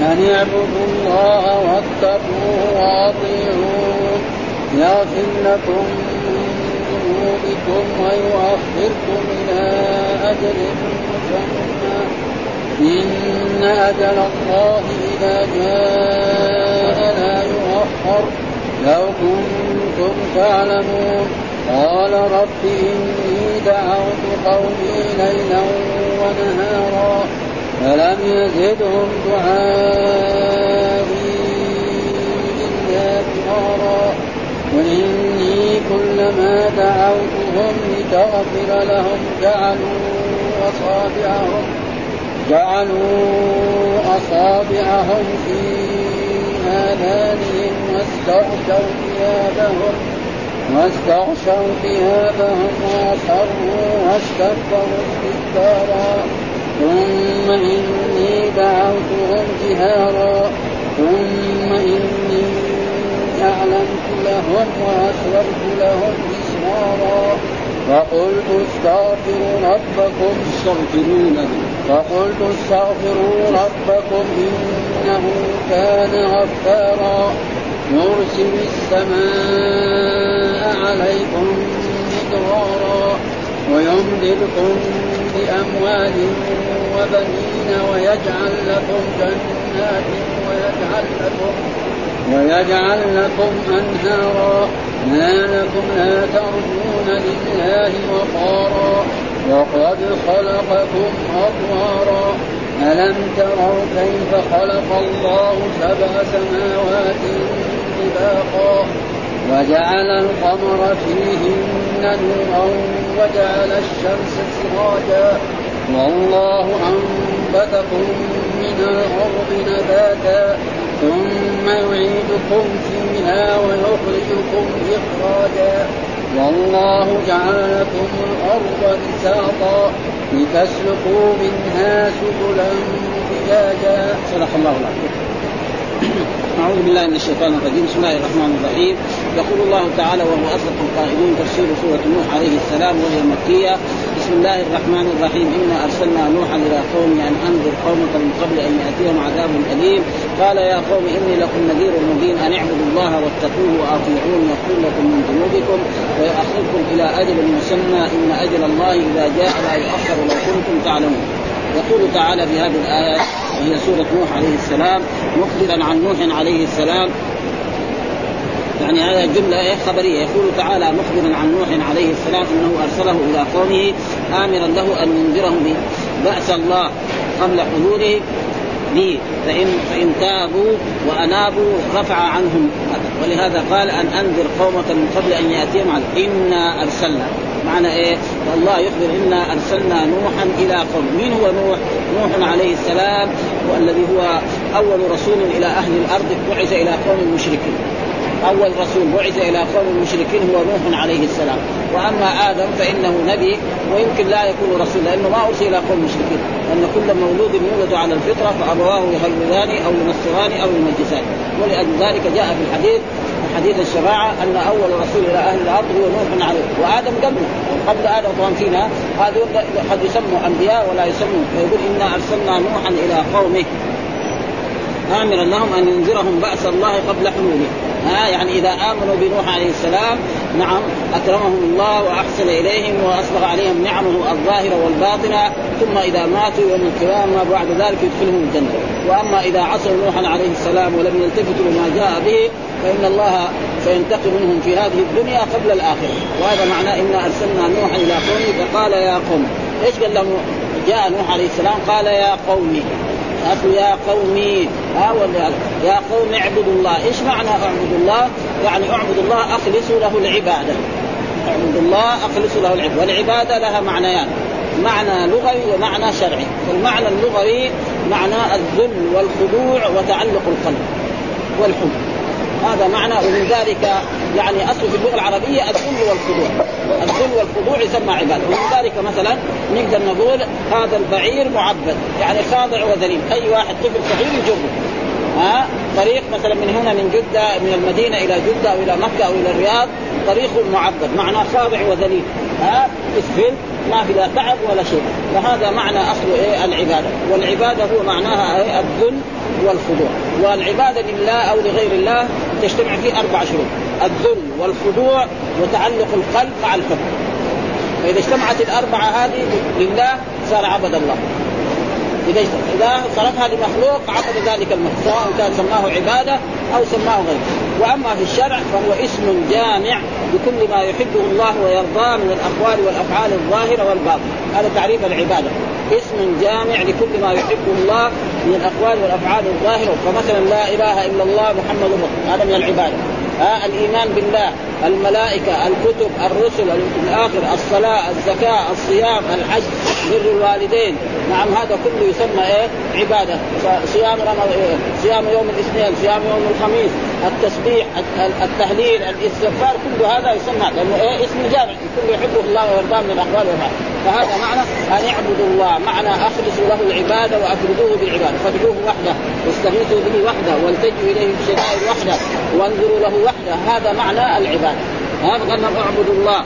أن اعبدوا الله واتقوه وأطيعوه. يغفر لكم ذنوبكم ويؤخركم إلى أجل مسمى. إن أجل الله إذا جاء لا يؤخر. لو كنتم تعلمون. قال رب إني دعوت قومي ليلا ونهارا. فلم يزدهم دعائي إلا فرارا. وإني كلما دعوتهم لتغفر لهم جعلوا أصابعهم جعلوا أصابعهم في آذانهم واستغشوا ثيابهم واستغشوا ثيابهم وأصروا واستكبروا استكبارا. ثم إني دعوتهم جهارا. ثم إني أعلنت لهم وأسررت لهم إسرارا. فقلت استغفروا ربكم. استغفروا فقلت استغفروا ربكم إنه كان غفارا. يرسل السماء عليكم مدرارا ويمددكم بأموال وبنين ويجعل لكم جنات ويجعل لكم ويجعل لكم أنهارا. ما لكم لا ترجون لله وقارا. وقد خلقكم أطوارا. ألم تروا كيف خلق الله سبع سماوات طباقا وجعل القمر فيهن نورا وجعل الشمس سراجا. والله أنبتكم من الأرض نباتا ثم يعيدكم فيها ويخرجكم إخراجا. والله جعل لكم الأرض بساطا لتسلكوا منها سبلا فجاجا. صدق الله العظيم. أعوذ بالله من الشيطان الرجيم. بسم الله الرحمن الرحيم. يقول الله تعالى وهو أصدق القائلين تفسير سورة نوح عليه السلام وهي مكية. بسم الله الرحمن الرحيم. إنا أرسلنا نوحا إلى قوم أن أنذر قومك من قبل أن يأتيهم عذاب أليم. قال يا قوم إني لكم نذير مبين أن اعبدوا الله واتقوه وأطيعون يغفر لكم من ذنوبكم ويؤخركم إلى أجل مسمى. إن أجل الله إذا جاء لا يؤخر لو كنتم تعلمون. يقول تعالى في هذه الآية وهي سورة نوح عليه السلام مخبرا عن نوح عليه السلام. يعني هذا جملة خبرية. يقول تعالى مخبرا عن نوح عليه السلام أنه أرسله إلى قومه آمرا له أن ينذرهم بأس الله قبل حلوله به فإن فإن تابوا وأنابوا رفع عنهم ولهذا قال أن أنذر قومك من قبل أن يأتيهم عذاب إنا أرسلنا معنى إيه؟ والله يخبر إنا أرسلنا نوحا إلى قوم. من هو نوح؟ نوح عليه السلام والذي هو أول رسول إلى أهل الأرض بعث إلى قوم المشركين أول رسول بعث إلى قوم المشركين هو نوح عليه السلام. وأما آدم فإنه نبي ويمكن لا يكون رسول لأنه ما أرسل إلى قوم المشركين لأن كل مولود يولد على الفطرة فأبواه يهودان أو ينصران أو يمجسان. ولأجل ذلك جاء في الحديث حديث الشفاعة أن أول رسول إلى أهل الأرض هو نوح عليه وآدم قبله. قبل آدم طبعا فينا. هذا قد يسموا أنبياء ولا يسموا فيقول إنا أرسلنا نوحا إلى قومه. آمرا لهم أن ينذرهم بأس الله قبل حلوله. ها يعني إذا آمنوا بنوح عليه السلام نعم أكرمهم الله وأحسن إليهم واسبغ عليهم نعمه الظاهرة والباطنة ثم إذا ماتوا يوم القيامة بعد ذلك يدخلهم الجنة. وأما إذا عصوا نوحا عليه السلام ولم يلتفتوا لما جاء به فإن الله سينتقم منهم في هذه الدنيا قبل الآخرة. وهذا معناه إنا أرسلنا نوحا إلى قومه فقال يا قوم إيش قال لهم؟ جاء نوح عليه السلام قال يا قومي أخو يا قومي. ها يا قوم اعبدوا الله. إيش معنى اعبدوا الله؟ يعني اعبدوا الله أخلصوا له العبادة. اعبدوا الله أخلصوا له العبادة. والعبادة لها معنيان معنى لغوي ومعنى شرعي. فالمعنى اللغوي معنى الذل والخضوع وتعلق القلب. والحب. هذا معنى ومن ذلك يعني أصل في اللغة العربية الذل والخضوع. الذل والخضوع يسمى عباده ومن ذلك مثلا نقدر نقول هذا البعير معبد يعني خاضع وذليل. أي واحد طفل صغير يجره. ها؟ طريق مثلا من هنا من جدة من المدينة إلى جدة أو إلى مكة أو إلى الرياض طريق معبد معناه خاضع وذليل. ها؟ اسفل ما في لا تعب ولا شيء. فهذا معنى أصل إيه؟ العبادة. والعبادة هو معناها إيه؟ الذل والخضوع والعبادة لله أو لغير الله تجتمع فيه أربع شروط. الذل والخضوع وتعلق القلب مع الفم فإذا اجتمعت الأربعة هذه لله صار عبد الله. إذا صرفها لمخلوق عقد ذلك المخلوق سواء كان سماه عبادة أو سماه غيره. وأما في الشرع فهو اسم جامع لكل ما يحبه الله ويرضاه من الأقوال والأفعال الظاهرة والباطنة. هذا تعريف العبادة. اسم جامع لكل ما يحبه الله من الأقوال والأفعال الظاهرة. فمثلا لا إله إلا الله محمد رسول هذا من العبادة. ها الإيمان بالله. الملائكة الكتب الرسل الآخر الصلاة الزكاة الصيام الحج بر الوالدين. نعم هذا كله يسمى إيه؟ عبادة. صيام صيام يوم الاثنين صيام يوم الخميس التسبيح التهليل الاستغفار كل هذا يسمى لأنه إيه؟ اسم جامع. كل يحبه الله ويرضاه من الاقوال فهذا معنى أن اعبدوا الله معنى أخلصوا له العبادة وأفردوه بالعبادة. فادعوه وحده واستغيثوا به وحده والتجوا إليه بالشدائد وحده وانظروا له وحده. هذا معنى العبادة. هذا قال اعبدوا الله.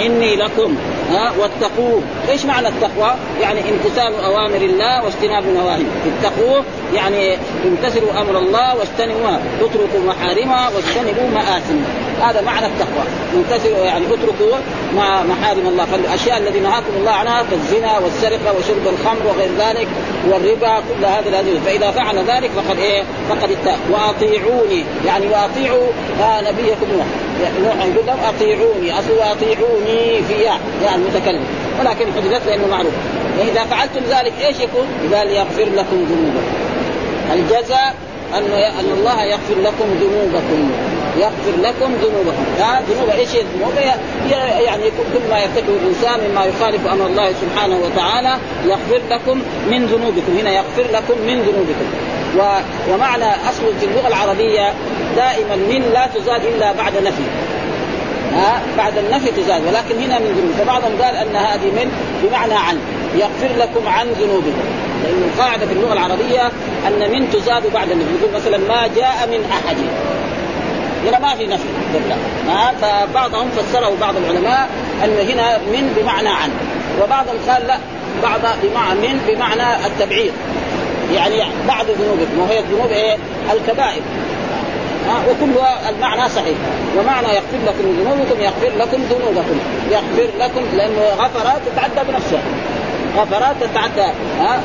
إني لكم ها واتقوه. إيش معنى التقوى؟ يعني امتثال أوامر الله واجتناب نواهيه، اتقوه يعني امتثلوا أمر الله واجتنبوا اتركوا محارمه واجتنبوا مآثمه، هذا معنى التقوى، امتثلوا يعني اتركوا مع محارم الله، فالأشياء الذي نهاكم الله عنها كالزنا والسرقة وشرب الخمر وغير ذلك والربا كل هذا لا يجوز، فإذا فعل ذلك فقد إيه؟ فقد اتقى وأطيعوني. يعني وأطيعوا آه نبيكم نوح، نوح يقول لهم أطيعوني. أصل اطيعوني في يعني المتكلم ولكن حدثت لأنه معروف. واذا فعلتم ذلك إيش يكون؟ قال يغفر لكم ذنوبكم. الجزاء ان أن الله يغفر لكم ذنوبكم. يغفر لكم ذنوبكم. ها ذنوب إيش؟ الذنوب؟ يعني كل ما يرتكبه الإنسان مما يخالف أمر الله سبحانه وتعالى يغفر لكم من ذنوبكم. هنا يغفر لكم من ذنوبكم. و... ومعنى أصل في اللغة العربية دائما من لا تزاد إلا بعد نفي ها؟ بعد النفي تزاد ولكن هنا من ذنوب. فبعضهم قال أن هذه من بمعنى عن. يغفر لكم عن ذنوبكم. لأن القاعدة في اللغة العربية أن من تزاد بعد النفي. يقول مثلا ما جاء من أحد. هنا ما في نفي ها؟ فبعضهم فسره بعض العلماء أن هنا من بمعنى عن. وبعضهم قال لا بعض بمعنى من بمعنى التبعيض. يعني بعد ذنوبكم وهي الذنوب إيه؟ الكبائر. وكل المعنى صحيح. ومعنى يغفر لكم ذنوبكم يغفر لكم ذنوبكم. يغفر لكم لأنه غفر تتعدى بنفسها. غفرات تتعدى. ها؟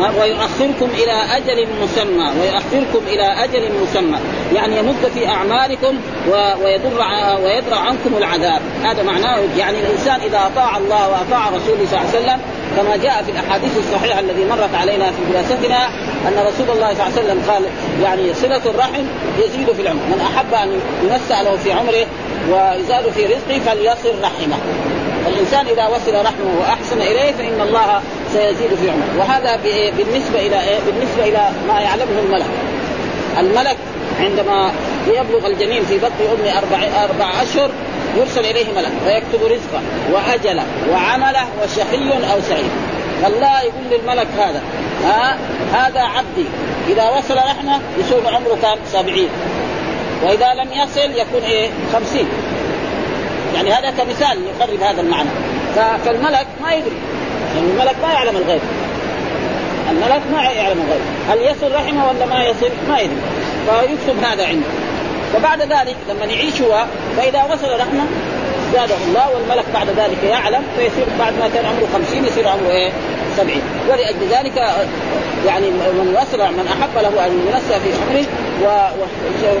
ويؤخركم إلى أجل مسمى ويؤخركم إلى أجل مسمى. يعني يمد في أعمالكم ويضر ويدرع عنكم العذاب. هذا معناه يعني الإنسان إذا أطاع الله وأطاع رسوله صلى الله عليه وسلم كما جاء في الأحاديث الصحيحة الذي مرت علينا في دراستنا أن رسول الله صلى الله عليه وسلم قال يعني صلة الرحم يزيد في العمر. من أحب أن ينسى له في عمره ويزاد في رزقه فليصل رحمه. الإنسان إذا وصل رحمه وأحسن إليه فإن الله سيزيد في عمره. وهذا بالنسبة إلى إيه؟ بالنسبة إلى ما يعلمه الملك. الملك عندما يبلغ الجنين في بطن امه أربع أربع أشهر يرسل إليه ملك فيكتب رزقه وأجله وعمله وشقي أو سعيد. الله يقول للملك هذا ها هذا عبدي. إذا وصل رحمه يصير عمره كم؟ سبعين. وإذا لم يصل يكون إيه؟ خمسين. يعني هذا كمثال يقرب هذا المعنى. فالملك ما يدري. يعني الملك ما يعلم الغيب. الملك ما يعلم الغيب. هل يصل رحمه ولا ما يصل؟ ما يدري. فيكتب هذا عنده. وبعد ذلك لما يعيش هو فإذا وصل رحمه زاده الله والملك بعد ذلك يعلم فيصير بعد ما كان عمره خمسين يصير عمره إيه؟ سبعين. ولأجل ذلك يعني من وصل من أحب له أن ينسى في عمره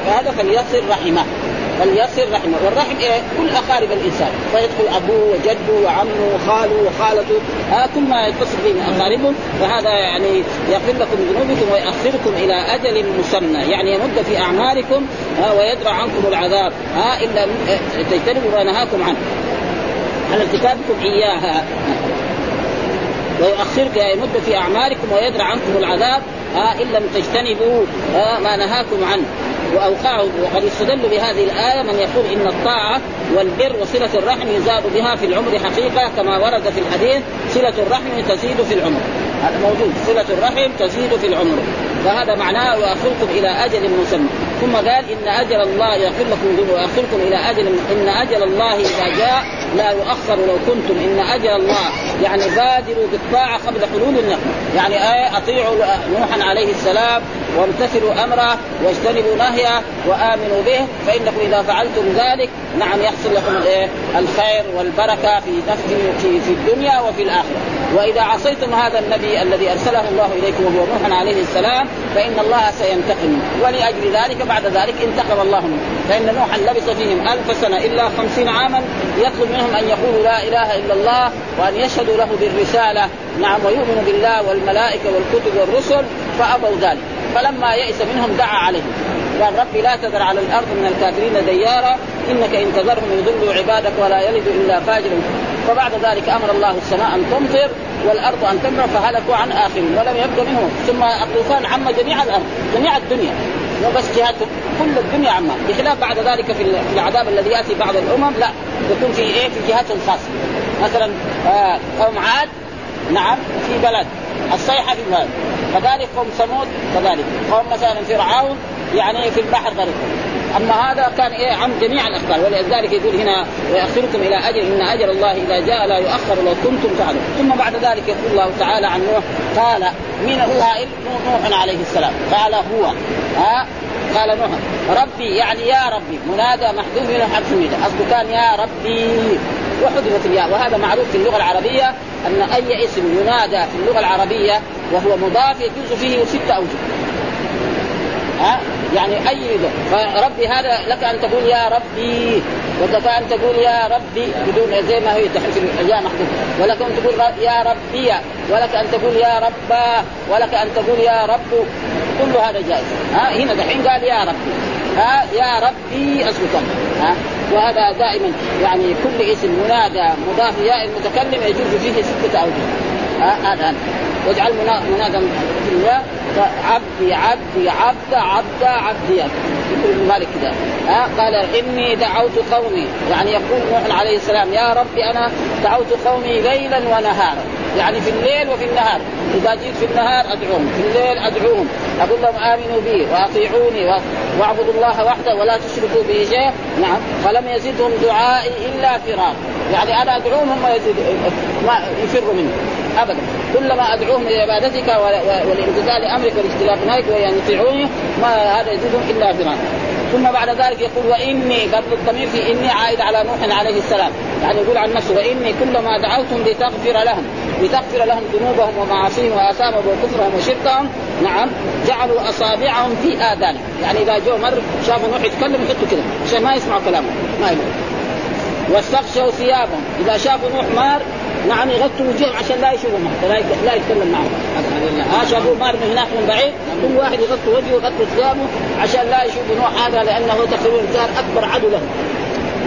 وهذا فليصل رحمه. فليصل رحمه. والرحم إيه؟ كل أقارب الإنسان. فيدخل أبوه وجده وعمه وخاله وخالته. آه كل ما يتصل به اقاربه فهذا يعني يغفر لكم ذنوبكم ويؤخركم إلى أجل مسمى. يعني يمد في اعمالكم آه ويدرع عنكم العذاب. آه إلا تجتنبوا ما نهاكم عنه. عن ارتكابكم إياها. ويؤخرك يمد في اعمالكم ويدرع عنكم العذاب. ها إن لم تجتنبوا ما نهاكم عنه. واوقعه وقد استدل بهذه الآية من يقول إن الطاعة والبر وصلة الرحم يزاد بها في العمر حقيقة كما ورد في الحديث صلة الرحم تزيد في العمر. هذا موجود. صلة الرحم تزيد في العمر. فهذا معناه واخركم إلى أجل مسمى. ثم قال إن أجل الله يغفر لكم ذنوب واخركم إلى أجل إن أجل الله إذا جاء لا يؤخر لو كنتم. إن أجل الله يعني بادروا بالطاعة قبل حلول النقمه يعني آية أطيعوا نوحا عليه السلام وامتثلوا أمره واجتنبوا نهيه وآمنوا به فإنكم إذا فعلتم ذلك نعم يحصل لكم الايه الخير والبركة في في في الدنيا وفي الآخرة. وإذا عصيتم هذا النبي الذي أرسله الله إليكم وهو نوح عليه السلام فإن الله سينتقم. ولأجل ذلك بعد ذلك انتقم الله منه. فإن نوحا لبث فيهم ألف سنة إلا خمسين عاما يطلب منهم أن يقولوا لا إله إلا الله وأن يشهدوا له بالرسالة نعم ويؤمنوا بالله والملائكة والكتب والرسل فأبوا ذلك. فلما يئس منهم دعا عليهم. قال ربي لا تذر على الأرض من الكافرين ديارا إنك إن تذرهم يضلوا عبادك ولا يلد إلا فاجرا فبعد ذلك أمر الله السماء أن تمطر والأرض أن تنبع فهلكوا عن آخرهم ولم يبق منهم. ثم الطوفان عم جميع الأرض جميع الدنيا. مو بس جهتهم كل الدنيا عما بخلاف بعد ذلك في العذاب الذي يأتي بعض الأمم لا. يكون في إيه؟ في جهتهم خاصة. مثلا آه قوم عاد نعم في بلد. الصيحة في بلد كذلك قوم ثمود كذلك قوم مثلا فرعون يعني في البحر غرق أما هذا كان إيه عن جميع الاخبار ولذلك يقول هنا ويأخركم إلى أجل إن أجل الله إذا جاء لا يؤخر لو كنتم تعلمون. ثم بعد ذلك يقول الله تعالى عن نوح قال من هو نوح عليه السلام. قال هو ها؟ قال نوح ربي يعني يا ربي منادى محذوف من حرف اصله كان يا ربي. وحذفت الياء. وهذا معروف في اللغة العربية أن أي اسم ينادى في اللغة العربية وهو مضاف يجوز فيه ست أوجه. ها؟ يعني أي فربي هذا لك أن تقول يا ربي ولك أن تقول يا ربي بدون زي ما هي تحرف الياء محذوف. ولك أن تقول يا ربي ولك أن تقول يا ربا ولك أن تقول يا رب. كل هذا جائز. ها؟ هنا دحين قال يا ربي. ها يا ربي اصبك ها وهذا دائما يعني كل اسم منادى مضاف ياء المتكلم يجوز فيه ستة أوجه. ها هذا واجعل منادى في الله عبدي عبدي عبد عبد عبدي. يقول مالك كذا ها؟ قال إني دعوت قومي. يعني يقول نوح عليه السلام يا ربي أنا دعوت قومي ليلا ونهارا. يعني في الليل وفي النهار. إذا جيت في النهار أدعوهم في الليل أدعوهم. أقول لهم آمنوا بي وأطيعوني واعبدوا الله وحده ولا تشركوا به شيء نعم. فلم يزدهم دعائي إلا فرار يعني أنا أدعوهم هم يزيد ما يفروا مني. ابدا. كلما أدعوهم لعبادتك والامتثال امرك والاجتناب نهيك وأن يطيعوني ما هذا يزيدهم إلا فرارا ثم بعد ذلك يقول وإني قبل الضمير في إني عائد على نوح عليه السلام. يعني يقول عن نفسه وإني كلما دعوتهم لتغفر لهم لتغفر لهم ذنوبهم ومعاصيهم وآثامهم وكفرهم وشركهم نعم جعلوا أصابعهم في آذانهم. يعني إذا جو مر شافوا نوح يتكلم يحطوا كذا عشان ما يسمعوا كلامه ما يقول. واستغشوا ثيابهم. إذا شافوا نوح مار نعم يغطوا وجوههم عشان لا يشوفوا لا لا يتكلم معهم. ها شافوا مار من هناك من بعيد كل واحد يغطي وجهه ويغطي ثيابه عشان لا يشوفوا نوح هذا لأنه تقريبا كان أكبر عدو له.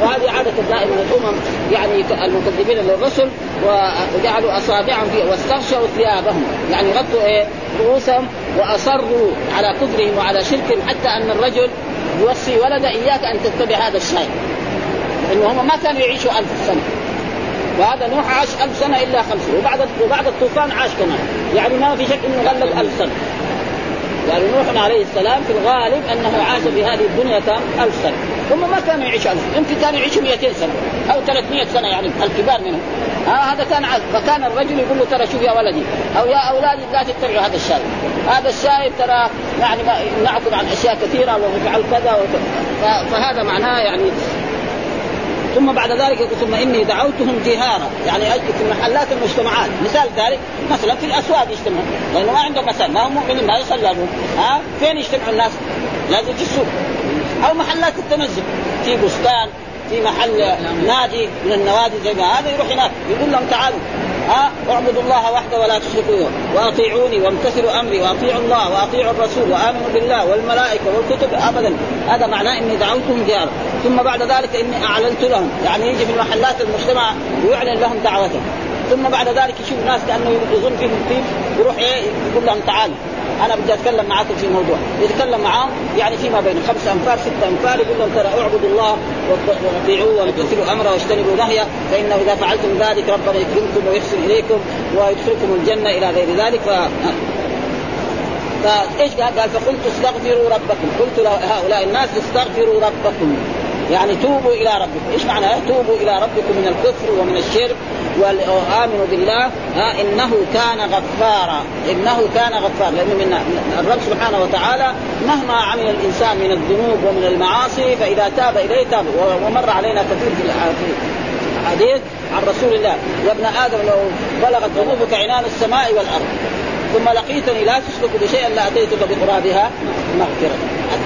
وهذه عادة دائما الأمم يعني المكذبين للرسل وجعلوا أصابعهم فيها واستغشوا ثيابهم. يعني غطوا إيه؟ رؤوسهم وأصروا على كفرهم وعلى شركهم حتى أن الرجل يوصي ولده إياك أن تتبع هذا الشيء. إنه هم ما كانوا يعيشوا ألف سنة. وهذا نوح عاش ألف سنة إلا خمسين وبعد وبعد الطوفان عاش كمان. يعني ما في شك إنه غلب ألف سنة. يعني نوح عليه السلام في الغالب أنه عاش في هذه الدنيا كم ألف سنة. هم ما كانوا يعيشوا ألف يمكن كانوا يعيشوا 200 سنة أو 300 سنة يعني الكبار منهم. ها هذا كان عز. فكان الرجل يقول له ترى شوف يا ولدي أو يا أولادي لا تتبعوا هذا الشايب. هذا الشايب ترى يعني ينعقد عن أشياء كثيرة ويفعل كذا وكذا فهذا معناه يعني ثم بعد ذلك يقول ثم إني دعوتهم جهارا. يعني في محلات المجتمعات. مثال ذلك مثلا في الأسواق يجتمعون. لأنه ما عندهم مساجد ما هم مؤمنين ما يصلون. ها؟ فين يجتمعوا الناس؟ لازم في السوق. أو محلات التنزه في بستان في محل نادي من النوادي زي ما هذا يروح هناك. يقول لهم تعالوا. ها اعبدوا الله وحده ولا تشركوا واطيعوني وامتثلوا أمري واطيعوا الله واطيعوا الرسول وآمنوا بالله والملائكة والكتب أبدا. هذا معناه إني دعوتهم ديارا. ثم بعد ذلك إني أعلنت لهم يعني يجي في محلات المجتمع ويعلن لهم دعوته ثم بعد ذلك يشوف ناس كأنه يظن فيهم طيب يروح إيه يقول لهم تعالوا. أنا بدي أتكلم معاكم في موضوع. يتكلم معاهم يعني فيما بين خمس أنفار ست أنفار يقول لهم ترى اعبدوا الله واطيعوه وامتثلوا أمره واجتنبوا نهيه فإنه إذا فعلتم ذلك ربنا يكرمكم ويحسن إليكم ويدخلكم الجنة إلى غير ذلك. ف فايش قال؟ قال فقلت استغفروا ربكم، قلت لهؤلاء الناس استغفروا ربكم، يعني توبوا إلى ربكم، إيش معنى توبوا إلى ربكم من الكفر ومن الشرك وآمنوا بالله؟ ها إنه كان غفارا. إنه كان غفارا. لأنه من الرب سبحانه وتعالى مهما عمل الإنسان من الذنوب ومن المعاصي فإذا تاب إليه تاب. ومر علينا كثير في الحديث عن رسول الله. يا ابن آدم لو بلغت ذنوبك عنان السماء والأرض ثم لقيتني لا تشرك بشيء لا أتيتك بقرابها مغفرة.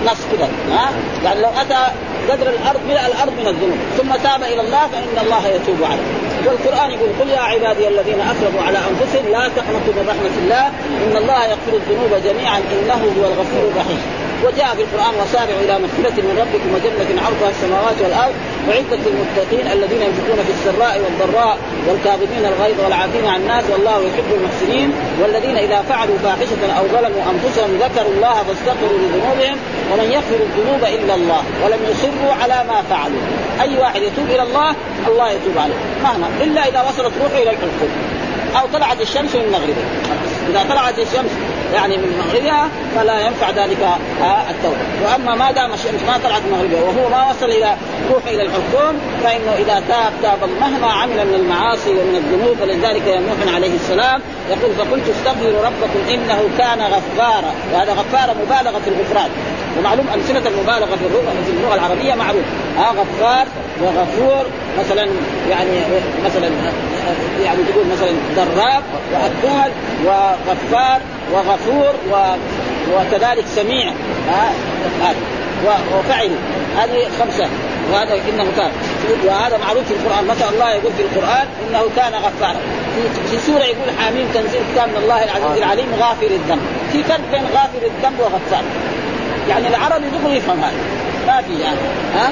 النص كذا ها؟ يعني لو أتى قدر الأرض ملء الأرض من الذنوب. ثم تاب إلى الله فإن الله يتوب عليه. والقرآن يقول قل يا عبادي الذين اسرفوا على أنفسهم لا تقنطوا من رحمة الله إن الله يغفر الذنوب جميعا إنه هو الغفور الرحيم. وجاء في القرآن وسارعوا إلى مغفرة من ربكم وجنة عرضها السماوات والأرض اعدت للمتقين الذين ينفقون في السراء والضراء والكاظمين الغيظ والعافين عن الناس والله يحب المحسنين والذين إذا فعلوا فاحشة أو ظلموا أنفسهم ذكروا الله فاستغفروا لذنوبهم ومن يغفر الذنوب إلا الله ولم يصروا على ما فعلوا. أي واحد يتوب إلى الله الله يتوب عليه. مهما. إلا إذا وصلت روحه إلى الحلقوم أو طلعت الشمس من مغربها إذا طلعت الشمس يعني من مغربها فلا ينفع ذلك التوبة. وأما ما دام الشمس ما طلعت من مغربها وهو ما وصل إلى روح إلى الحلقوم فإنه إذا تاب تاب مهما عمل من المعاصي ومن الذنوب ولذلك يا نوح عليه السلام يقول فقلت استغفروا ربكم إنه كان غفارا. وهذا غفار مبالغة في الغفران. ومعلوم امثله المبالغة في اللغة العربية معروف. ها غفار وغفور مثلا يعني مثلا يعني تقول مثلا ضراب واكال وغفار وغفور و وكذلك سميع. ها وفعل. هذه خمسة. وهذا إنه كان. وهذا معروف في القرآن. مثلا الله يقول في القرآن إنه كان غفارا. في, في سورة يقول حاميم تنزيل كتاب من الله العزيز العليم غافر الذنب. في فرق بين غافر الذنب وغفار. يعني العربي دغري يفهم هذا. ما في يعني. ها؟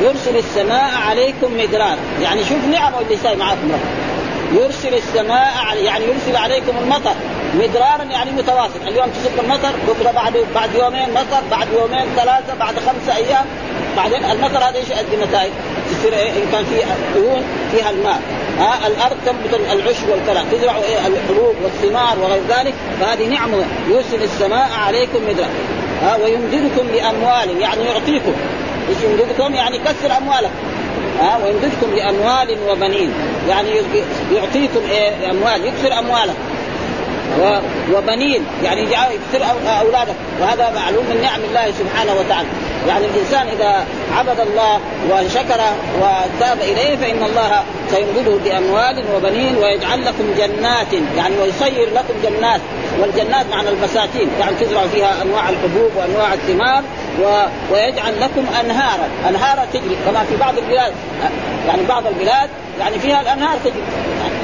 يرسل السماء عليكم مدرار يعني شوف نعمه اللي ساي معاكم رب. يرسل السماء يعني يرسل عليكم المطر. مدرارا يعني متواصل. اليوم تصب المطر بكرة بعد بعد يومين مطر بعد يومين ثلاثة بعد خمسة أيام. بعدين المطر هذا إيش يؤدي نتائج؟ تصير إيه؟ إن كان في دهون فيها الماء. ها؟ الأرض تنبت العشب والكلام تزرع إيه؟ الحبوب والثمار وغير ذلك. فهذه نعمة. يرسل السماء عليكم مدرارا. ها؟ ويمددكم باموال يعني يعطيكم. إيش يمددكم؟ يعني يكسر اموالكم ها؟ ويمددكم باموال وبنين. يعني يعطيكم إيه؟ أموال. يكثر اموالكم وبنين. يعني يكثر أولادك. وهذا معلوم من نعم الله سبحانه وتعالى. يعني الإنسان إذا عبد الله وشكر وتاب إليه فإن الله سيمدده بأموال وبنين ويجعل لكم جنات. يعني ويصير لكم جنات. والجنات معنى البساتين. يعني تزرع فيها أنواع الحبوب وأنواع الثمار و... ويجعل لكم أنهارا. أنهارا تجري. كما في بعض البلاد. يعني بعض البلاد يعني فيها الأنهار تجري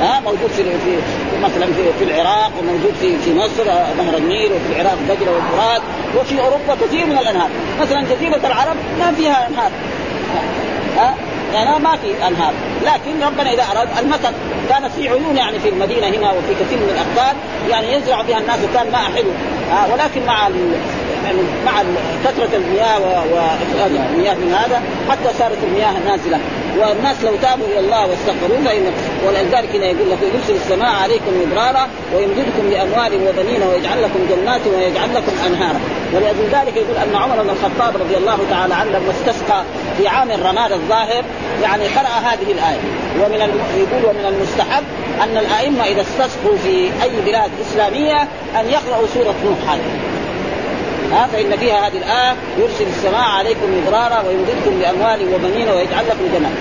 ها موجود في في مثلا في, في العراق وموجود في في مصر نهر النيل وفي العراق دجله والفرات وفي أوروبا كثير من الأنهار. مثلا جزيرة العرب ما فيها أنهار. ها يعني ما في أنهار. لكن ربنا إذا أراد المطر كانت في عيون يعني في المدينة هنا وفي كثير من الأقطار يعني يزرع بها الناس وكان ماء حلو. ولكن مع يعني مع كثرة المياه واخراج المياه من هذا حتى صارت المياه نازلة. والناس لو تابوا إلى الله واستغفروا فان ولذلك هنا يقول لك يرسل السماء عليكم مدرارا ويمددكم بأموال وبنين ويجعل لكم جنات ويجعل لكم أنهارا. ولأجل ذلك يقول أن عمر بن الخطاب رضي الله تعالى عنه لما استسقى في عام الرماد الظاهر يعني قرأ هذه الآية. ومن. يقول ومن المستحب أن الأئمة إذا استسقوا في أي بلاد إسلامية أن يقرأوا سورة نوح هذه ها فإن فيها هذه الآية يرسل السماء عليكم مدرارا ويمددكم بأموال وبنين ويجعل لكم جنات.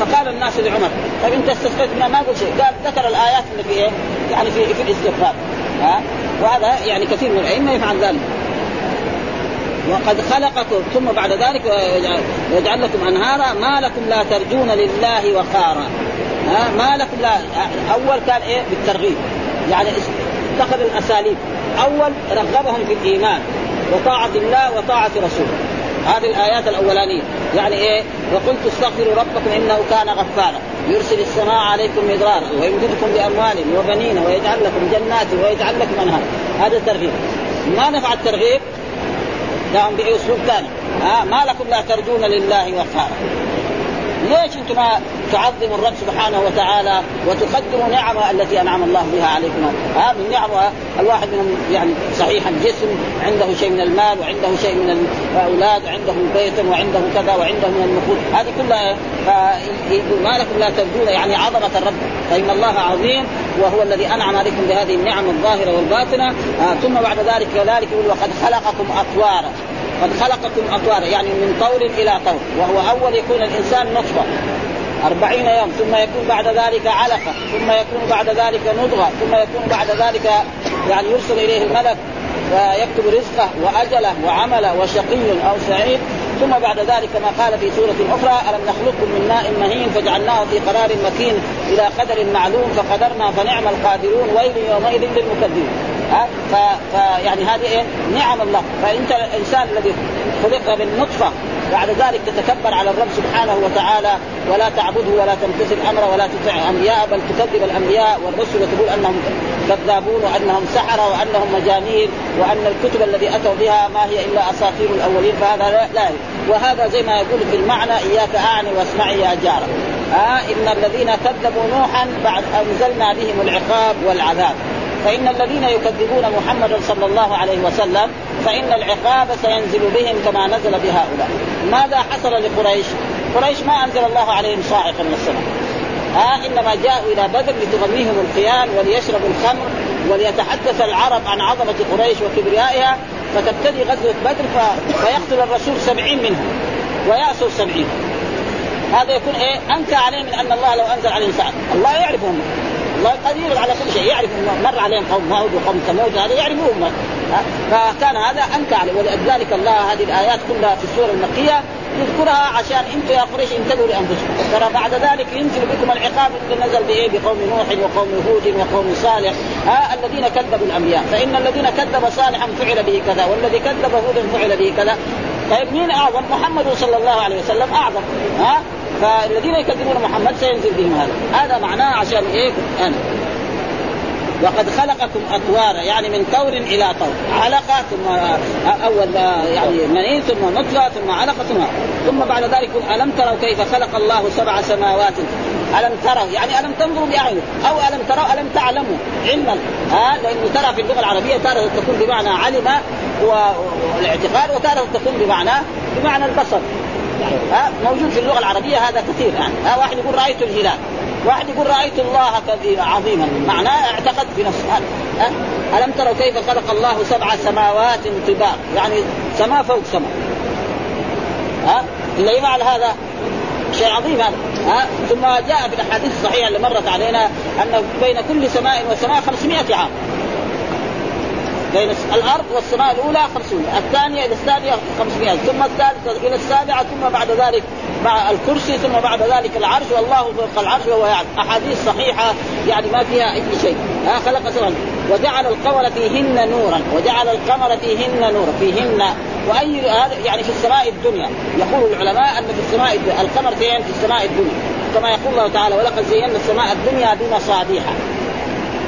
فقال الناس لعمر طيب أنت استسقيت ما قلت شيء؟ قال ذكر الآيات اللي في إيه؟ يعني في في الاستغفار. ها؟ وهذا يعني كثير من الأئمة يفعل ذلك. وقد خلقكم ثم بعد ذلك يجعل لكم أنهارا. ما لكم لا ترجون لله وقارا. ما لكم لا أول كان إيه؟ بالترغيب. يعني اتخذ الأساليب. اول رغبهم في الإيمان وطاعة الله وطاعة رسوله. هذه الآيات الأولانية. يعني إيه؟ وقلت استغفروا ربكم إنه كان غفارا. يرسل السماء عليكم مدرارا ويمددكم بأموال وبنين ويجعل لكم جنات ويجعل لكم أنهار. هذا الترغيب. ما نفع الترغيب؟ لهم بأسلوب ثاني. ها؟ ما لكم لا ترجون لله وقارا ليش أنتم ما تعظموا الرب سبحانه وتعالى وتقدموا نعمة التي أنعم الله بها عليكم؟ ها من نعمه الواحد منهم يعني صحيح الجسم عنده شيء من المال وعنده شيء من الاولاد وعنده بيت وعنده كذا وعنده من النقود هذه كلها ما لكم لا ترجون يعني عظمة الرب. فإن الله عظيم وهو الذي أنعم عليكم بهذه النعم الظاهرة والباطنة. آه ثم بعد ذلك كذلك يقول وقد خلقكم أطوارا. قد خلقكم اطوارا يعني من طور إلى طور وهو أول يكون الإنسان نطفة. أربعين يوم ثم يكون بعد ذلك علقة ثم يكون بعد ذلك نضغة ثم يكون بعد ذلك يعني يرسل إليه الملك ويكتب رزقه وأجله وعمله وشقي أو سعيد. ثم بعد ذلك ما قال في سورة أخرى ألم نخلقكم من ماء مهين فجعلناه في قرار مكين إلى قدر معلوم فقدرنا فنعم القادرون ويل يومئذ للمكذبين. فيعني هذه إيه؟ نعم الله. فإنت الإنسان الذي خلق من نطفة بعد ذلك تتكبر على الرب سبحانه وتعالى ولا تعبده ولا تمتثل أمره ولا تطع انبياء بل تكذب الأنبياء والرسل وتقول أنهم كذابون وأنهم سحرة وأنهم مجانين وأن الكتب الذي أتوا بها ما هي إلا أساطير الأولين فهذا لا, لا وهذا زي ما يقول في المعنى إياك أعني واسمعي يا جارة. آه إن الذين كذبوا نوحا بعد أنزلنا بهم العقاب والعذاب. فإن الذين يكذبون محمدا صلى الله عليه وسلم فإن العقاب سينزل بهم كما نزل بهؤلاء. ماذا حصل لقريش؟ قريش ما أنزل الله عليهم صاعقا من السماء. ها آه إنما جاءوا إلى بدر لتغنيهم الخيان وليشربوا الخمر وليتحدث العرب عن عظمة قريش وكبريائها. فتبتدي غزوة بدر فيقتل الرسول سبعين منهم ويأسر سبعين هذا يكون إيه؟ أنكى عليه من أن الله لو أنزل عليهم ساعه الله يعرفهم. الله قدير على كل شيء. يعرف مر عليهم قوم هود وقوم ثمود هذا يعرفوهم فكان هذا انكى عليه ولذلك الله هذه الآيات كلها في السورة المكية يذكرها عشان أنتم يا قريش انتبهوا لأنفسكم. ترى بعد ذلك ينزل بكم العقاب اللي نزل بايه بقوم نوح وقوم هود وقوم صالح ها؟ الذين كذبوا الأنبياء. فإن الذين كذب صالحا فعل به كذا والذي كذب هودا فعل به كذا. طيب مين أعظم؟ محمد صلى الله عليه وسلم أعظم ها؟ فالذين يكذبون محمد سينزل بهم هذا. هذا معناه عشان إيه؟ أنا. وقد خلقكم أطوارا يعني من طور إلى طور. علقة ثم أول يعني مني ثم نطفة ثم علقة ثم ثم بعد ذلك ألم تروا كيف خلق الله سبع سماوات؟ ألم تروا؟ يعني ألم تنظروا بأعينكم؟ أو ألم تروا؟ ألم تعلموا؟ علما. ها؟ لأنه ترى في اللغة العربية تارة تكون بمعنى علم والاعتقاد وتارة تكون بمعنى بمعنى البصر. ها موجود في اللغة العربية هذا كثير يعني. ها واحد يقول رأيت الهلال واحد يقول رأيت الله عظيما. معناه اعتقد في نفسه. ها ألم تروا كيف خلق الله سبع سماوات طباق يعني سماء فوق سماء ها اللي يفعل هذا شيء عظيم هذا. ها ثم جاء في الأحاديث الصحيحة اللي مرت علينا أن بين كل سماء وسماء 500 عام. بين الأرض والسماء الأولى 500 الثانية إلى الثانية 500 ثم الثالثة إلى السابعة ثم بعد ذلك مع الكرسي ثم بعد ذلك العرش والله فوق العرش وهو يعني أحاديث صحيحة يعني ما فيها أي شيء. ها خلق سبحانه وجعل القمر فيهن نورا وجعل القمر فيهن نورا فيهن. وأي هذا يعني في السماء الدنيا. يقول العلماء أن في السماء الدنيا القمر فين في السماء الدنيا. كما يقول الله تعالى ولقد زينا السماء الدنيا بمصابيح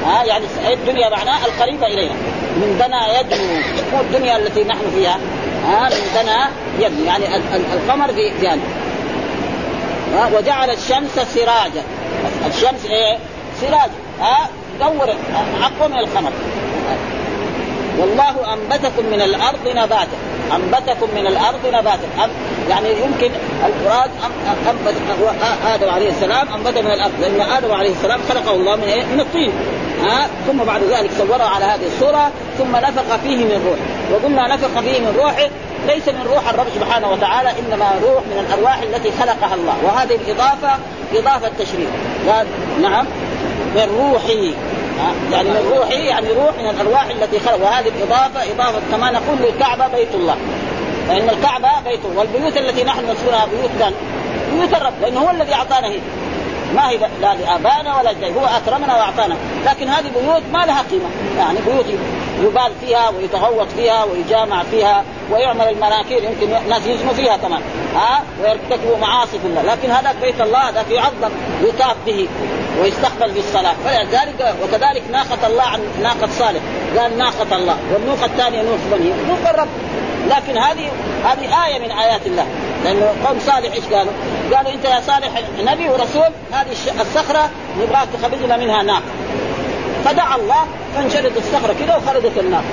ها يعني الدنيا معناه القريبة إلينا. من دنا يدنو مو الدنيا التي نحن فيها ها من دنا يدنو يعني القمر في جانب وجعل الشمس سراجا. الشمس إيه؟ سراج ها دور أقوى من القمر. والله أنبتكم من الأرض نباتا. أنبتكم من الأرض نباتا. يعني يمكن الفراد انبت آدم عليه السلام أنبت من الأرض. لأن آدم عليه السلام خلقه الله من إيه؟ من الطين. ها ثم بعد ذلك صوره على هذه الصورة ثم نفخ فيه من روحه. وقلنا نفخ فيه من روحه ليس من روح الرب سبحانه وتعالى إنما روح من الأرواح التي خلقها الله. وهذه الإضافة إضافة تشريف نعم من روحي يعني من روحي يعني روح من الأرواح التي خلق. وهذه الإضافة إضافة كما نقول للكعبة بيت الله. فإن الكعبة بيت والبيوت التي نحن نذكرها بيوت من؟ بيوت الرب لأنه هو الذي أعطانا هي. ما هي لا لابائنا ولا جاي هو أكرمنا وأعطانا. لكن هذه بيوت ما لها قيمة. يعني بيوت يبال فيها ويتغوط فيها ويجامع فيها ويعمل المناكير يمكن ناس يزنوا فيها كمان. ها؟ ويرتكبوا معاصي في الله. لكن هذاك بيت الله هذاك يعظم يطاف به ويستقبل في الصلاة فلذلك وكذلك ناقة الله عن ناقة صالح. قال ناقة الله. والنوقة الثانية نوق بني نوق الرب. لكن هذه هذه آية من آيات الله. لأنه قوم صالح إيش قالوا؟ قالوا أنت يا صالح نبي ورسول هذه الصخرة نبغاك تخرج لنا منها ناقة. فدعا الله فانشدت الصخرة كذا وخرجت الناقة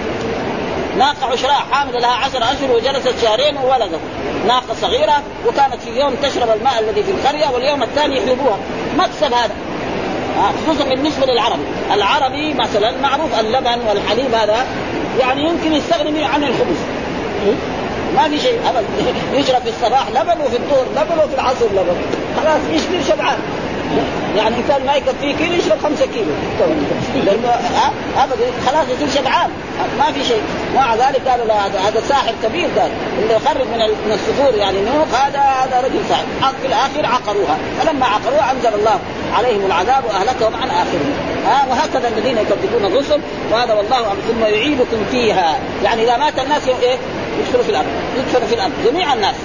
ناقة عشراء حاملة لها عشر أشهر وجلست شهرين وولدت. ناقة صغيرة وكانت في يوم تشرب الماء الذي في القرية واليوم الثاني يحلبوها مكسب هذا. خصوصا بالنسبة للعربي. العربي مثلا معروف اللبن والحليب هذا يعني يمكن يستغني عن الخبز. ما في شيء ابدا. يشرب في الصباح لبن وفي الظهر لبن وفي العصر لبن. خلاص يشبه شبعان. يعني انسان ما يكفيه كيلو يشرب خمسة كيلو. لأنه ابدا خلاص يصير شبعان ما في شيء. مع ذلك قالوا لا هذا هذا ساحر كبير قال اللي يخرج من من الصخور يعني نوق هذا هذا رجل ساحر. في الآخر عقروها. فلما عقروها أنزل الله عليهم العذاب وأهلكهم عن آخرهم. ها؟ وهكذا الذين يكذبون الرسل. وهذا والله ثم يعيدكم فيها. يعني إذا مات الناس إيه؟ يدخلوا في الأرض. يدخلوا في الأرض. جميع الناس.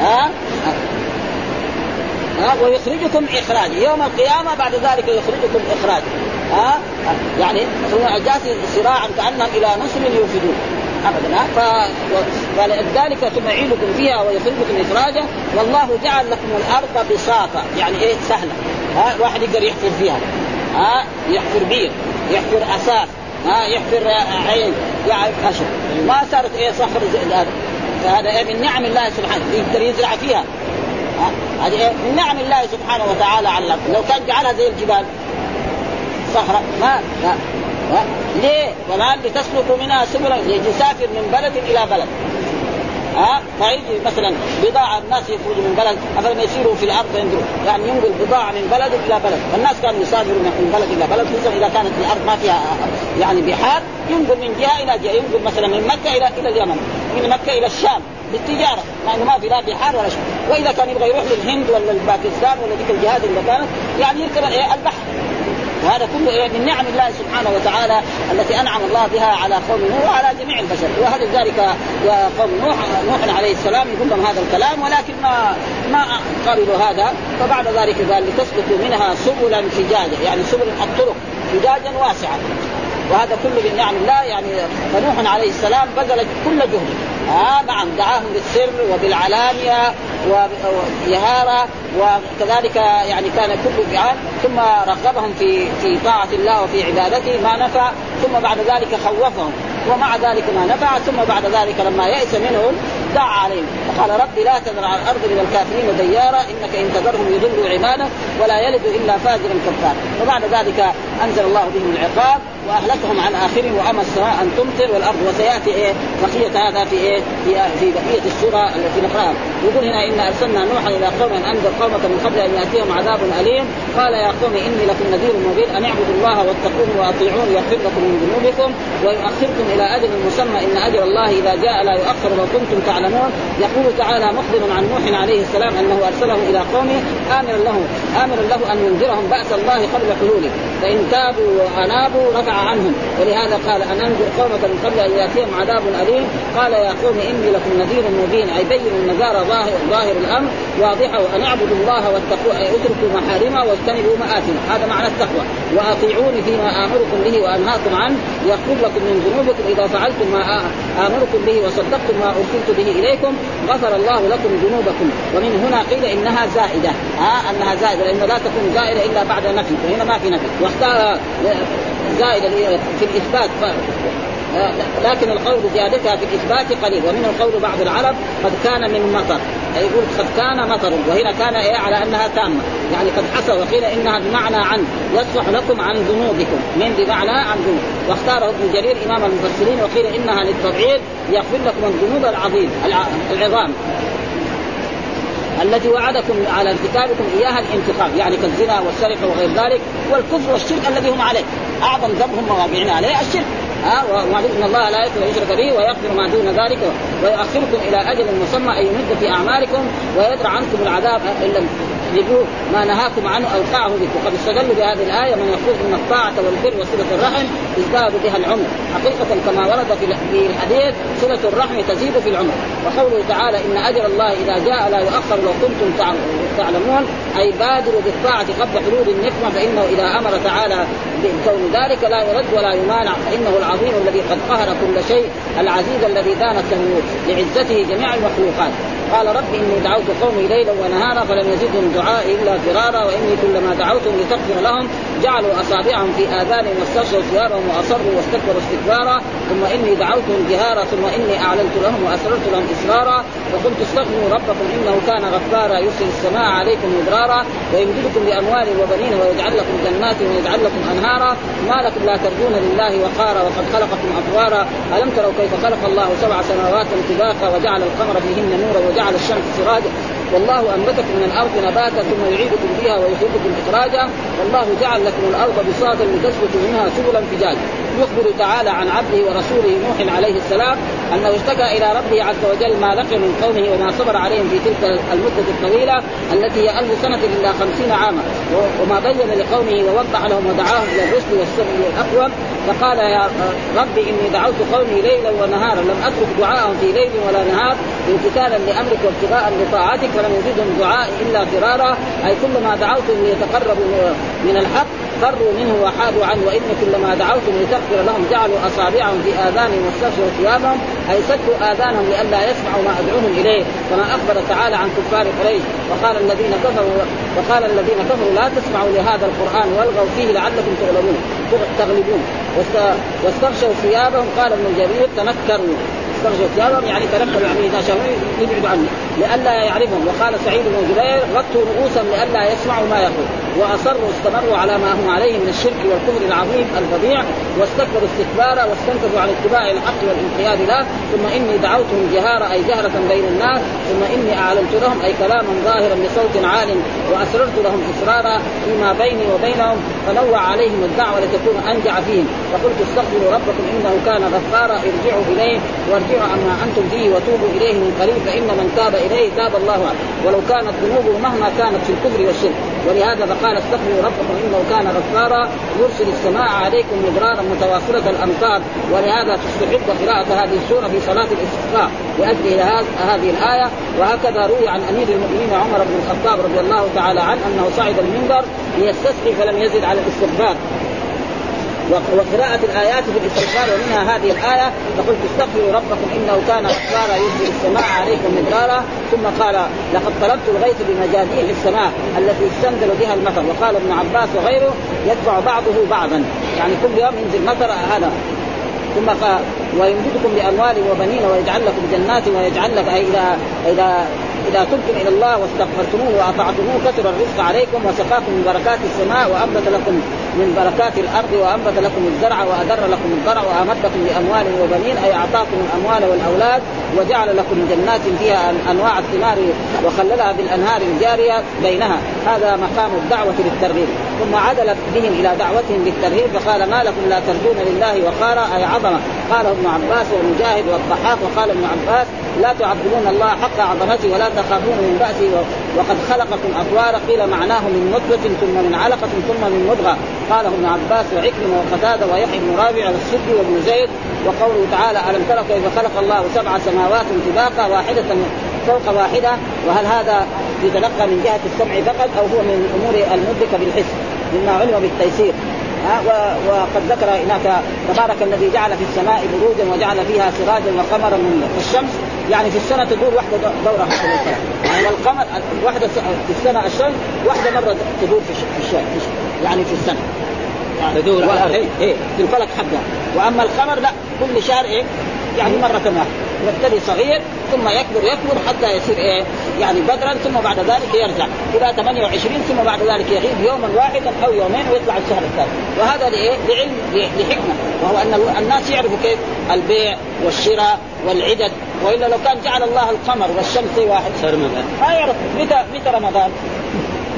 ها؟ ها ويخرجكم اخراجا يوم القيامة بعد ذلك يخرجكم اخراجا ها؟ يعني جاءت صراعا كأنهم إلى نصر يوفدون. ابدا ها؟ فلذلك ثم يعيدكم فيها ويخرجكم اخراجا. والله جعل لكم الأرض بساطة. يعني إيه؟ سهلة. ها؟ الواحد يقدر يحفر فيها. ها؟ يحفر بير يحفر أساس ها؟ يحفر عين يعني اشهر ما صارت إيه؟ صخر هذا فهذا إيه؟ من نعم الله سبحانه. يقدر يزرع فيها. هذه إيه من نعم الله سبحانه وتعالى على الأرض لو كان جعلها زي الجبال صخرة ما, ما. ليه؟ وما لتسلكوا منها سبلا لتسافر من بلد إلى بلد ها؟ فيجي مثلا بضاعة الناس يخرجوا من بلد افلم يسيروا في الأرض ينظروا. يعني ينقل بضاعة من بلد إلى بلد. فالناس كانوا يسافروا من بلد إلى بلد خصوصا إذا كانت الأرض ما فيها يعني بحار ينقل من جهة إلى جهة. ينقل مثلا من مكة إلى إلى اليمن من مكة إلى الشام بالتجارة لأنه ما في لا بحار ولا شيء. وإذا كان يبغى يروح للهند ولا الباكستان ولا ذيك الجهات اللي كانت يعني يركب البحر. وهذا كله إيه من نعم الله سبحانه وتعالى التي أنعم الله بها على قوم نوح وعلى جميع البشر. وهذا ذلك قوم نوح نوح عليه السلام يقول لهم هذا الكلام ولكن ما ما قبلوا هذا فبعد ذلك قال لتسلكوا منها سبلا فجاجا يعني سبل الطرق فجاجا واسعة. وهذا كله من نعم الله يعني فنوح عليه السلام بذل كل جهده. آه نعم دعاهم بالسر وبالعلانية وبجهارة وكذلك يعني كان كل فعال ثم رغبهم في في طاعة الله وفي عبادته ما نفع ثم بعد ذلك خوفهم. ومع ذلك ما نفع ثم بعد ذلك لما يئس منهم دعا عليهم. فقال رب لا تذر على الأرض من الكافرين ديارا إنك إن تذرهم يضلوا عبادك ولا يلد إلا فاجرا كفار. وبعد ذلك أنزل الله بهم العقاب وأهلكهم عن آخرهم وامى السماء أن تمطر والأرض وسيأتي إيه؟ بقية هذا في إيه؟ في, في بقية السورة التي نقرأها. يقول هنا ان أرسلنا نوحا إلى قوم أن أنذر قومك من قبل أن يأتيهم عذاب أليم. قال يا قوم إني لكم نذير مبين. أن اعبدوا الله واتقوه وأطيعون يغفر لكم من ذنوبكم ويؤخركم إلى أجل مسمى. إن أجل الله إذا جاء لا يؤخر لو كنتم تعلمون يقول تعالى مخبرا عن نوح عليه السلام أنه أرسله إلى قومه آمرا له آمرا له أن ينذرهم بأس الله قبل حلوله. فإن تابوا وأنابوا رفع عنهم. ولهذا قال أن أنذر قومك من قبل أن يأتيهم عذاب أليم. قال يا قوم إني لكم نذير مبين. أي بين النذار ظاهر, ظاهر الأمر. واضحه وأن اعبدوا الله واتقوا أي اتركوا محارمه واجتنبوا مآثمه. هذا معنى التقوى. وأطيعوني فيما آمركم به وأنهاكم عنه. يغفر لكم من ذنوبكم. إذا فعلتم ما آمركم به وصدقتم ما أرسلت به إليكم غفر الله لكم ذنوبكم. ومن هنا قيل إنها زائدة. ها؟ أنها زائدة. لأنه لا تكون زائدة إلا بعد نفي فهنا ما في نفي. واختار زائدة في الإثبات لكن القول بزيادتها في الإثبات قليل. ومن القول بعض العرب قد كان من مطر. يقول قد كان مطر وهنا كان إيه؟ على أنها تامة. يعني قد حصل وقيل إنها بمعنى عن يصفح لكم عن ذنوبكم. من بمعنى عن ذنوب. واختاره ابن جرير إمام المفسرين وقيل إنها للتبعيد يغفر لكم الذنوب العظيم العظام. التي وعدكم على ارتكابكم إياها الانتقام يعني كالزنا والسرقة وغير ذلك والكفر والشرك الذي هم عليه. أعظم ذنب هم واقعين عليه الشرك. ها ومعلوم إن الله لا يغفر يشرك به ويغفر ما دون ذلك ويؤخركم إلى أجل مسمى أن يمد في أعمالكم ويدرع عنكم العذاب إن اجتنبوا ما نهاكم عنه اوقعه بكم. وقد استدلوا بهذه الآية من يخوض من الطاعة والبر وصلة الرحم ازداد بها العمر. حقيقة كما ورد في الحديث صلة الرحم تزيد في العمر. وقوله تعالى إن أجر الله إذا جاء لا يؤخر لو كنتم تعلمون. أي بادروا بالطاعة قبل حلول النقمة فإنه إذا أمر تعالى بكون ذلك لا يرد ولا يمانع فإنه العظيم الذي قد قهر كل شيء العزيز الذي دانت له لعزته جميع المخلوقات. قال رب إني دعوت قومي ليلا ونهارا فلم يزدهم دعائي إلا فرارا وإني كلما دعوتهم لتغفر لهم جعلوا أصابعهم في اذانهم واستغشوا ثيابهم وأصروا واستكبروا استكبارا. ثم إني دعوتهم جهارا ثم إني أعلنت لهم وأسررت لهم إسرارا. وقلت استغفروا ربكم إنه كان غفارا يرسل السماء عليكم مدرارا ويمددكم باموال وبنين ويجعل لكم جنات ويجعل لكم أنهارا. ما لكم لا ترجون لله وقارا وقد خلقكم اطوارا ألم تروا كيف خلق الله سبع سماوات طباقا وجعل القمر فيهن نورا وجعل الشمس سراجا؟ والله أنبتكم من الأرض نباتا ثم يعيدكم فيها ويخرجكم إخراجا. والله جعل لكم الأرض بساطا لتسلكوا منها سبلا فجاجا. يخبر تعالى عن عبده ورسوله نوح عليه السلام أنه اشتكى إلى ربه عز وجل ما لقي من قومه وما صبر عليهم في تلك المدة الطويلة التي هي ألف سنة إلا خمسين عاما. وما بين لقومه ووضح لهم ودعاهم إلى الرشد والسبل الأقوم. فقال يا رب إني دعوت قومي ليلا ونهارا لم أترك دعاءهم في ليل ولا نهار امتثالا لأمرك وابتغاء لطاعتك فلم يزدهم دعائي إلا فرارا. أي كلما دعوتهم ليتقربوا من الحق فروا منه وحادوا عنه وإن كلما دعوتم لتغفر لهم جعلوا أصابعهم في اذانهم واستغشوا ثيابهم أي سدوا آذانهم لئلا يسمعوا ما أدعوهم إليه كما أخبر تعالى عن كفار قريش. وقال الذين كفروا وقال الذين كفروا لا تسمعوا لهذا القرآن والغوا فيه لعلكم تغلبون تغلبون. واستغشوا ثيابهم قال ابن جرير تنكروا. استغشوا ثيابهم يعني تنكروا يعني شافوا يبعدوا عنه لئلا يعرفهم. وقال سعيد بن جبير غطوا رؤوسهم لئلا يسمعوا ما يقول. وأصروا استمروا على ما هم عليه من الشرك والكفر العظيم الفظيع واستكبروا استكبارا واستنكفوا عن اتباع الحق والانقياد له. ثم إني دعوتهم جهارا أي جهرة بين الناس. ثم إني أعلنت لهم أي كلاما ظاهرا بصوت عال وأسررت لهم إسرارا فيما بيني وبينهم. فنوع عليهم الدعوة لتكون أنجع فيهم. فقلت استغفروا ربكم إنه كان غفارا ارجعوا إليه وارجعوا عما أنتم فيه وتوبوا إليه من قريب فإن من تاب إليه تاب الله عنه. ولو كانت ذنوبه مهما كانت في الكفر والشرك. ولهذا فقال استغفروا ربكم إنه كان غفارا يرسل السماء عليكم مدرارا متواصله الامطار ولهذا تستحب قراءة هذه السورة في صلاة الاستسقاء لأجل هذه الآية. وهكذا روي عن أمير المؤمنين عمر بن الخطاب رضي الله تعالى عنه أنه صعد المنبر ليستسقي فلم يزد على الاستغفار. وقراءة الآيات في الاستغفار ومنها هذه الآية فقلت استغفروا ربكم إنه كان غفارا يرسل السماء عليكم مدرارا. ثم قال لقد طلبت الغيث بمجاديح السماء التي يستنزل بها المطر. وقال ابن عباس وغيره يتبع بعضه بعضا. يعني كل يوم ينزل مطر هذا. ثم قال ويمددكم بأموال وبنين ويجعل لكم جنات ويجعل لك اذا إذا إذا تبتم إلى الله واستغفرتموه وأطعتموه كثر الرزق عليكم وسقاكم من بركات السماء وأنبت لكم من بركات الأرض وأنبت لكم الزرع وادر لكم الزرع وأمدكم بأموال وبنين أي أعطاكم الأموال والأولاد وجعل لكم جنات فيها أنواع الثمار وخللها بالانهار الجارية بينها. هذا مقام الدعوة للترغيب. ثم عدل بهم إلى دعوتهم للترهيب فقال ما لكم لا ترجون لله وقارا؟ أي عظمة. قاله ابن عباس ومجاهد والضحاك وقال ابن عباس لا تعظمون الله حق عظمته ولا تخافون من بأسه وقد خلقكم أطوارا قيل معناه من نطفة ثم من علقة ثم من مضغة. قاله ابن عباس وعكرمة وقتادة ويحيى بن رابع والسدي وابن زيد وقوله تعالى ألم ترى كيف خلق الله سبع سماوات طباقا واحدة فوق واحدة؟ وهل هذا يتلقى من جهة السمع فقط أو هو من الأمور المدركة بالحس مما علم بالتيسير؟ وقد ذكر هناك تبارك الذي جعل في السماء بروجا وجعل فيها سراجا وقمرا من الشمس يعني في السنة تدور واحدة دورة حول القمر يعني القمر واحدة في السنة الشمس واحدة مرة تدور في الشمس يعني في السنة. يعني تدور إيه إيه في الفلك حقها. وأما القمر لا كل شهر إيه؟ يعني مرة واحدة يبتدي صغير ثم يكبر يكبر حتى يصير إيه؟ يعني بدرا ثم بعد ذلك يرجع. إلى 28 ثم بعد ذلك يغيب يوما واحدا أو يومين ويطلع الشهر الثاني. وهذا لإيه؟ لعلم لحكمة. وهو أن الناس يعرفوا كيف؟ البيع والشراء والعدد. وإلا لو كان جعل الله القمر والشمس واحد. صار رمضان ما يعرف. متى متى رمضان؟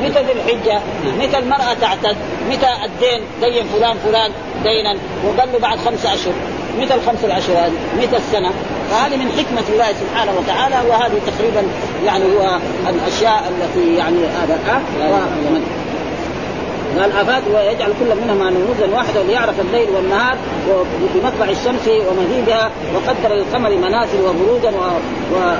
متى ذي الحجة؟ متى المرأة تعتد؟ متى الدين؟ دين فلان فلان دينا. وقال له بعد خمسة أشهر. متى الخمس العشر متى السنة؟ فهذه من حكمة الله سبحانه وتعالى وهذه تقريبا يعني هو الأشياء التي يعني هذا أه قال افات ويجعل كل منهما نموذجا واحدا ليعرف الليل والنهار بمطلع الشمس ومغيبها وقدر للقمر منازل وبروجا و... و...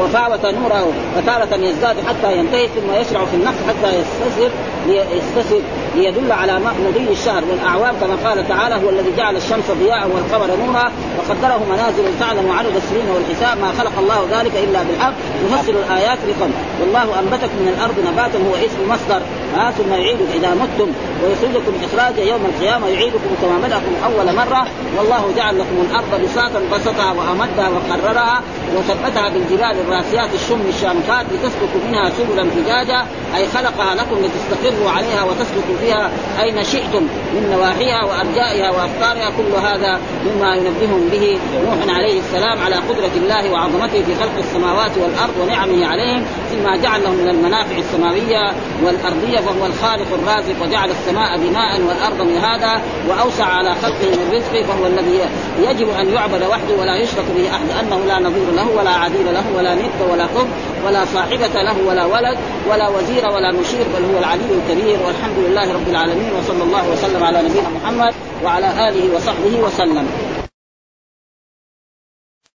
وفاوت نوره فتارة يزداد حتى ينتهي ثم يشرع في النقص حتى يستسر يستسر ليدل على مضي الشهر. والأعوام كما قال تعالى هو الذي جعل الشمس ضياء والقمر نورا وقدره منازل تعلم عدد السنين والحساب ما خلق الله ذلك إلا بالحق يفصل الآيات لقوم. والله أنبتكم من الأرض نباتا هو اسم مصدر. ها ثم يعيدكم إذا متم ويخرجكم إخراجا يوم القيامة يعيدكم كما بداكم أول مرة. والله جعل لكم الأرض بساطا بسطها وأمدها وقررها وثبتها بالجبال الراسيات الشم الشامخات لتسلكوا منها سبلا فجاجا أي خلقها لكم لتستقروا عليها وتسلكوا فيها أين شئتم من نواحيها وأرجائها وأفكارها كل هذا مما ينبههم به نوح عليه السلام على قدرة الله وعظمته في خلق السماوات والأرض ونعمه عليهم فيما جعل لهم من المنافع السماوية والأرضية فهو الخالق الرازق وجعل السماء بناء والأرض مهادا وأوسع على خلقه من رزقه فهو الذي يجب أن يعبد وحده ولا يشرك به أحد أنه لا نظير له ولا عديل له ولا ند ولا قب ولا صاحبة له ولا ولد ولا وزير ولا مشير بل هو العلي الكبير والحمد لله رب العالمين وصلى الله وسلم على نبينا محمد وعلى آله وصحبه وسلم.